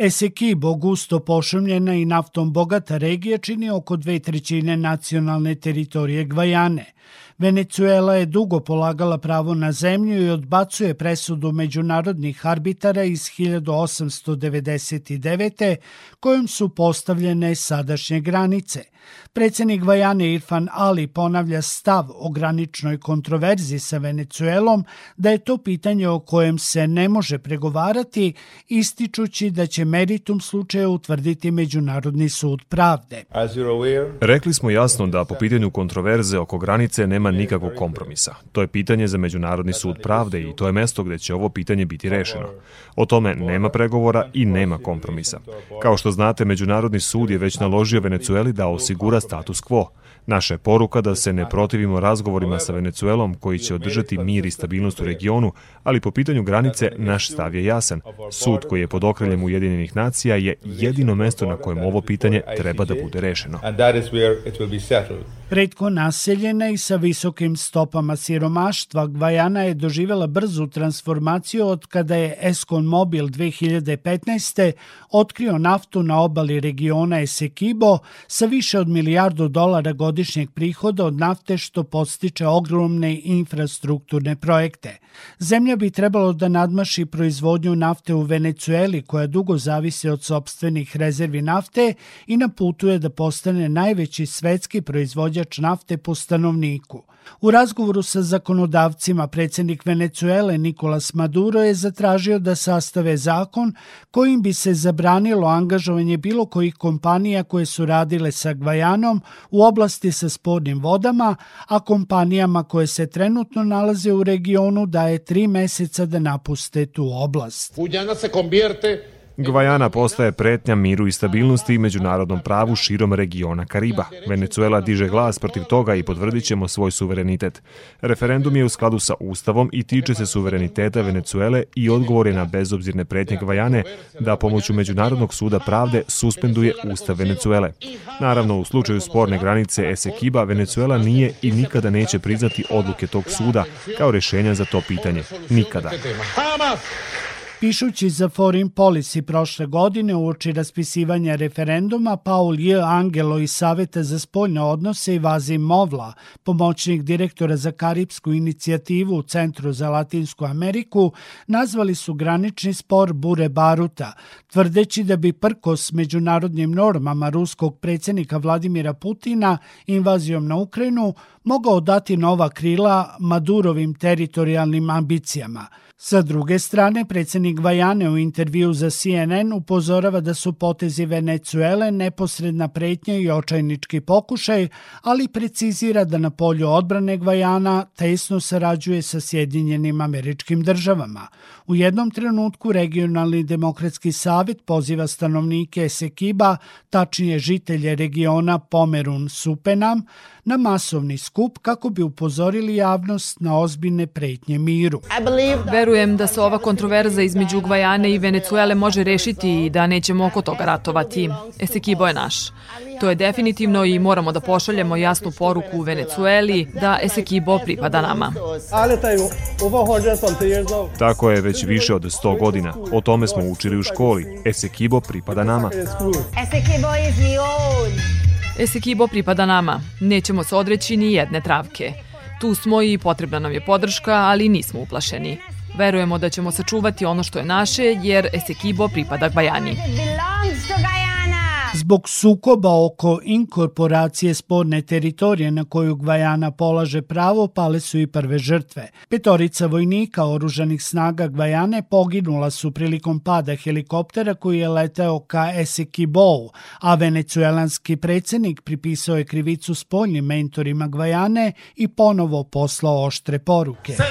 Esequibo, gusto pošumljena i naftom bogata regija, čini oko dve trećine nacionalne teritorije Gvajane. Venecuela je dugo polagala pravo na zemlju i odbacuje presudu međunarodnih arbitara iz 1899. kojom su postavljene sadašnje granice – Predsednik Vajane Irfan Ali ponavlja stav o graničnoj kontroverzi sa Venecuelom da je to pitanje o kojem se ne može pregovarati, ističući da će meritum slučaja utvrditi Međunarodni sud pravde. Rekli smo jasno da po pitanju kontroverze oko granice nema nikakvog kompromisa. To je pitanje za Međunarodni sud pravde i to je mesto gde će ovo pitanje biti rešeno. O tome nema pregovora i nema kompromisa. Kao što znate, Međunarodni sud je već naložio Venecueli da osigura status quo. Naša je poruka da se ne protivimo razgovorima sa Venecuelom koji će održati mir i stabilnost u regionu, ali po pitanju granice naš stav je jasan. Sud koji je pod okriljem Ujedinjenih nacija je jedino mesto na kojem ovo pitanje treba da bude rešeno. Redko naseljena i sa visokim stopama siromaštva, Gvajana je doživela brzu transformaciju od kada je Eskon Mobil 2015. otkrio naftu na obali regiona Esekibo sa više od milijardu dolara godišnjeg prihoda od nafte što podstiče ogromne infrastrukturne projekte. Zemlja bi trebalo da nadmaši proizvodnju nafte u Venecueli koja dugo zavisi od sobstvenih rezervi nafte i na putu je da postane najveći svetski proizvođač nafte po stanovniku. U razgovoru sa zakonodavcima predsednik Venecuele Nikolas Maduro je zatražio da sastave zakon kojim bi se zabranilo angažovanje bilo kojih kompanija koje su radile sa Gvajanom u oblasti sa spornim vodama, a kompanijama koje se trenutno nalaze u regionu daje tri meseca da napuste tu oblast. Guyana se convierte Gvajana postaje pretnja miru i stabilnosti i međunarodnom pravu širom regiona Kariba. Venecuela diže glas protiv toga i potvrdit ćemo svoj suverenitet. Referendum je u skladu sa Ustavom i tiče se suvereniteta Venecuele i odgovor je na bezobzirne pretnje Gvajane da pomoću Međunarodnog suda pravde suspenduje Ustav Venecuele. Naravno, u slučaju sporne granice Esekiba, Venecuela nije i nikada neće priznati odluke tog suda kao rešenja za to pitanje. Nikada. Pišući za Foreign Policy prošle godine uoči raspisivanja referenduma, Paul J. Angelo iz Saveta za spoljne odnose i Vazim Movla, pomoćnik direktora za Karibsku inicijativu u Centru za Latinsku Ameriku, nazvali su granični spor bure baruta, tvrdeći da bi prkos međunarodnim normama ruskog predsjednika Vladimira Putina invazijom na Ukrajinu mogao dati nova krila Madurovim teritorijalnim ambicijama – Sa druge strane, predsednik Vajane u intervju za CNN upozorava da su potezi Venecuele neposredna pretnja i očajnički pokušaj, ali precizira da na polju odbrane Gvajana tesno sarađuje sa Sjedinjenim američkim državama. U jednom trenutku regionalni demokratski savjet poziva stanovnike Esekiba, tačnije žitelje regiona Pomerun Supenam, na masovni skup kako bi upozorili javnost na ozbiljne pretnje miru. Verujem da se ova kontroverza između Gvajane i Venecuele može rešiti i da nećemo oko toga ratovati. Esekibo je naš. To je definitivno i moramo da pošaljemo jasnu poruku u Venecueli da Esekibo pripada nama. Tako je već više od 100 godina. O tome smo učili u školi. Esekibo pripada nama. Esekibo is the old. Esekibo pripada nama. Nećemo se odreći ni jedne travke. Tu smo i potrebna nam je podrška, ali nismo uplašeni. Verujemo da ćemo sačuvati ono što je naše, jer Esekibo pripada Bajani. Zbog sukoba oko inkorporacije sporne teritorije na koju Gvajana polaže pravo, pale su i prve žrtve. Petorica vojnika oružanih snaga Gvajane poginula su prilikom pada helikoptera koji je leteo ka Esekibou, a venecuelanski predsednik pripisao je krivicu spoljnim mentorima Gvajane i ponovo poslao oštre poruke. Se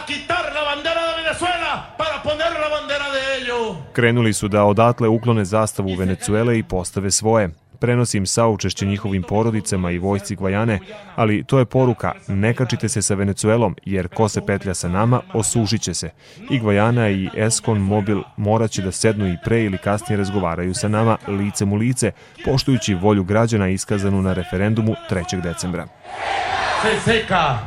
a quitar la bandera de Venezuela para poner la bandera de ellos. Krenuli su da odatle uklone zastavu Venecuele i postave svoje. Prenosim saučešće njihovim porodicama i vojsci Gvajane, ali to je poruka, ne kačite se sa Venecuelom, jer ko se petlja sa nama, osušit će se. I Gvajana i Eskon Mobil morat će da sednu i pre ili kasnije razgovaraju sa nama licem u lice, poštujući volju građana iskazanu na referendumu 3. decembra.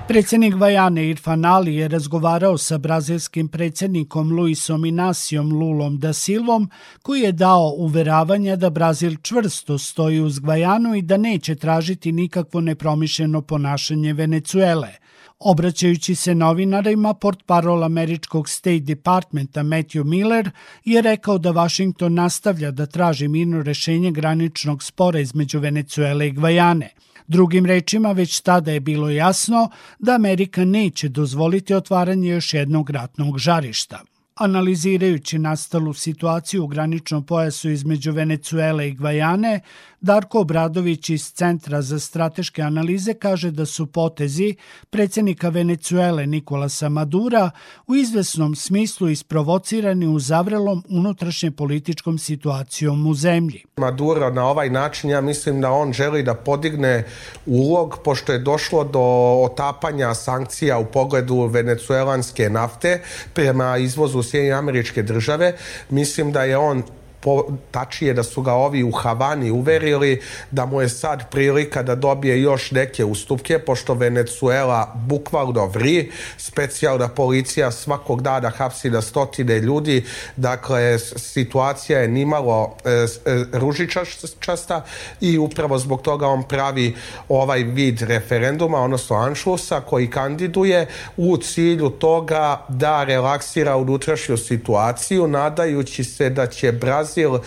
Predsjednik Vajane Irfan Ali je razgovarao sa brazilskim predsjednikom Luisom Inacijom Lulom da Silvom, koji je dao uveravanje da Brazil čvrsto stoji uz Gvajanu i da neće tražiti nikakvo nepromišljeno ponašanje Venecuele. Obraćajući se novinarima, port parol američkog State Departmenta Matthew Miller je rekao da Washington nastavlja da traži mirno rešenje graničnog spora između Venecuele i Gvajane – Drugim rečima, već tada je bilo jasno da Amerika neće dozvoliti otvaranje još jednog ratnog žarišta. Analizirajući nastalu situaciju u graničnom pojasu između Venecuele i Gvajane, Darko Obradović iz Centra za strateške analize kaže da su potezi predsjednika Venecuele Nikolasa Madura u izvesnom smislu isprovocirani u zavrelom unutrašnje političkom situacijom u zemlji. Maduro na ovaj način, ja mislim da on želi da podigne ulog, pošto je došlo do otapanja sankcija u pogledu venecuelanske nafte prema izvozu Sjedinje američke države. Mislim da je on po, tačije da su ga ovi u Havani uverili da mu je sad prilika da dobije još neke ustupke, pošto Venezuela bukvalno vri, specijalna policija svakog dana hapsi na stotine ljudi, dakle situacija je nimalo e, e, ružičasta i upravo zbog toga on pravi ovaj vid referenduma, odnosno Anšlusa, koji kandiduje u cilju toga da relaksira unutrašnju situaciju, nadajući se da će Brazil Brazil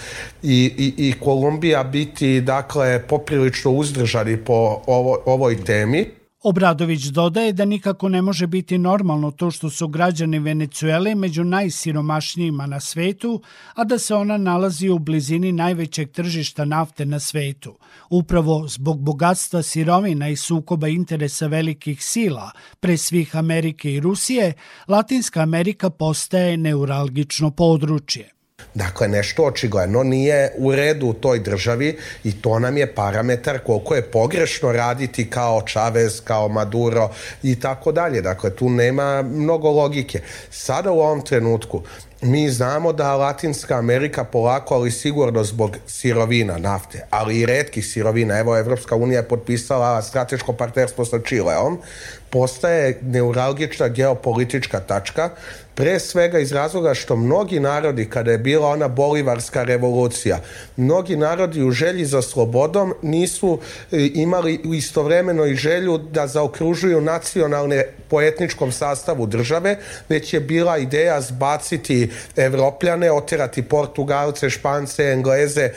i, i, i Kolumbija biti dakle poprilično uzdržani po ovo, ovoj temi. Obradović dodaje da nikako ne može biti normalno to što su građani Venecuele među najsiromašnijima na svetu, a da se ona nalazi u blizini najvećeg tržišta nafte na svetu. Upravo zbog bogatstva sirovina i sukoba interesa velikih sila, pre svih Amerike i Rusije, Latinska Amerika postaje neuralgično područje. Dakle, nešto očigledno nije u redu u toj državi i to nam je parametar koliko je pogrešno raditi kao Chavez, kao Maduro i tako dalje. Dakle, tu nema mnogo logike. Sada u ovom trenutku mi znamo da Latinska Amerika polako, ali sigurno zbog sirovina, nafte, ali i redkih sirovina, evo Evropska unija je potpisala strateško partnerstvo sa Čileom, postaje neuralgična geopolitička tačka Pre svega iz razloga što mnogi narodi, kada je bila ona bolivarska revolucija, mnogi narodi u želji za slobodom nisu e, imali istovremeno i želju da zaokružuju nacionalne po etničkom sastavu države, već je bila ideja zbaciti Evropljane, oterati Portugalce, Špance, Engleze,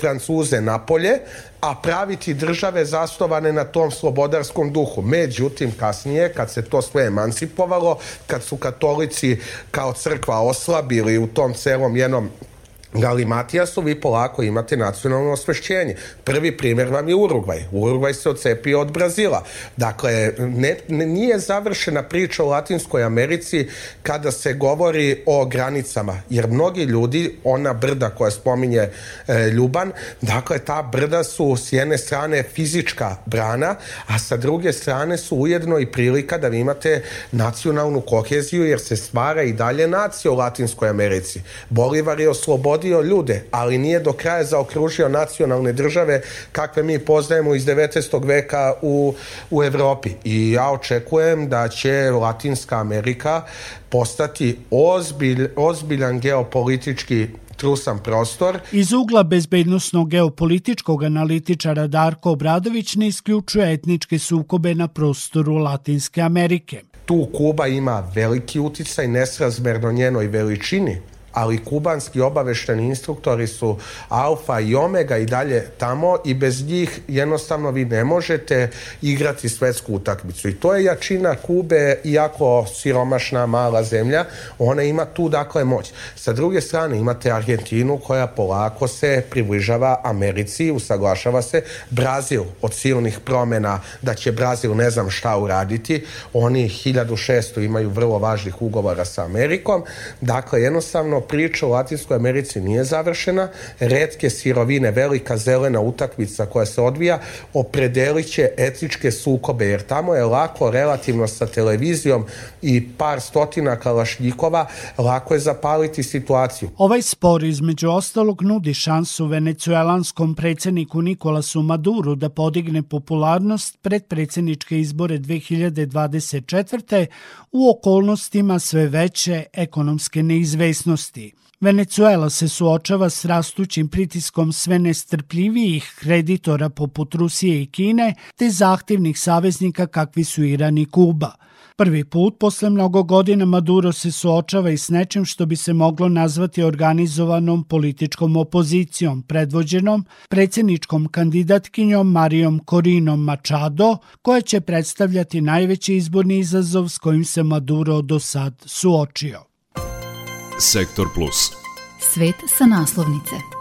Francuze napolje, a praviti države zastovane na tom slobodarskom duhu. Međutim, kasnije, kad se to sve emancipovalo, kad su katolici kao crkva oslabili u tom celom jednom Galimatijasu vi polako imate nacionalno osvešćenje. Prvi primjer vam je Urugvaj. Urugvaj se ocepio od Brazila. Dakle, ne, ne, nije završena priča o Latinskoj Americi kada se govori o granicama, jer mnogi ljudi, ona brda koja spominje e, Ljuban, dakle, ta brda su s jedne strane fizička brana, a sa druge strane su ujedno i prilika da vi imate nacionalnu koheziju, jer se stvara i dalje nacija u Latinskoj Americi. Bolivar je oslobodio oslobodio ljude, ali nije do kraja zaokružio nacionalne države kakve mi poznajemo iz 19. veka u, u Evropi. I ja očekujem da će Latinska Amerika postati ozbilj, ozbiljan geopolitički trusan prostor. Iz ugla bezbednostnog geopolitičkog analitičara Darko Obradović ne isključuje etničke sukobe na prostoru Latinske Amerike. Tu Kuba ima veliki uticaj nesrazmerno njenoj veličini, ali kubanski obavešteni instruktori su alfa i omega i dalje tamo i bez njih jednostavno vi ne možete igrati svetsku utakmicu. I to je jačina Kube iako siromašna mala zemlja ona ima tu dakle moć. Sa druge strane imate Argentinu koja polako se približava Americi usaglašava se. Brazil od silnih promena da će Brazil ne znam šta uraditi. Oni 1600 imaju vrlo važnih ugovora sa Amerikom. Dakle jednostavno Jednostavno priča u Latinskoj Americi nije završena, redke sirovine, velika zelena utakmica koja se odvija, opredelit će etničke sukobe, jer tamo je lako relativno sa televizijom i par stotina kalašnjikova, lako je zapaliti situaciju. Ovaj spor između ostalog nudi šansu venecuelanskom predsedniku Nikolasu Maduru da podigne popularnost pred predsedničke izbore 2024. u okolnostima sve veće ekonomske neizvesnosti. Venecuela se suočava s rastućim pritiskom sve nestrpljivijih kreditora poput Rusije i Kine, te zahtevnih saveznika kakvi su Iran i Kuba. Prvi put posle mnogo godina Maduro se suočava i s nečim što bi se moglo nazvati organizovanom političkom opozicijom, predvođenom predsjedničkom kandidatkinjom Marijom Korinom Machado, koja će predstavljati najveći izborni izazov s kojim se Maduro do sad suočio. Sektor Plus. Svet sa naslovnice.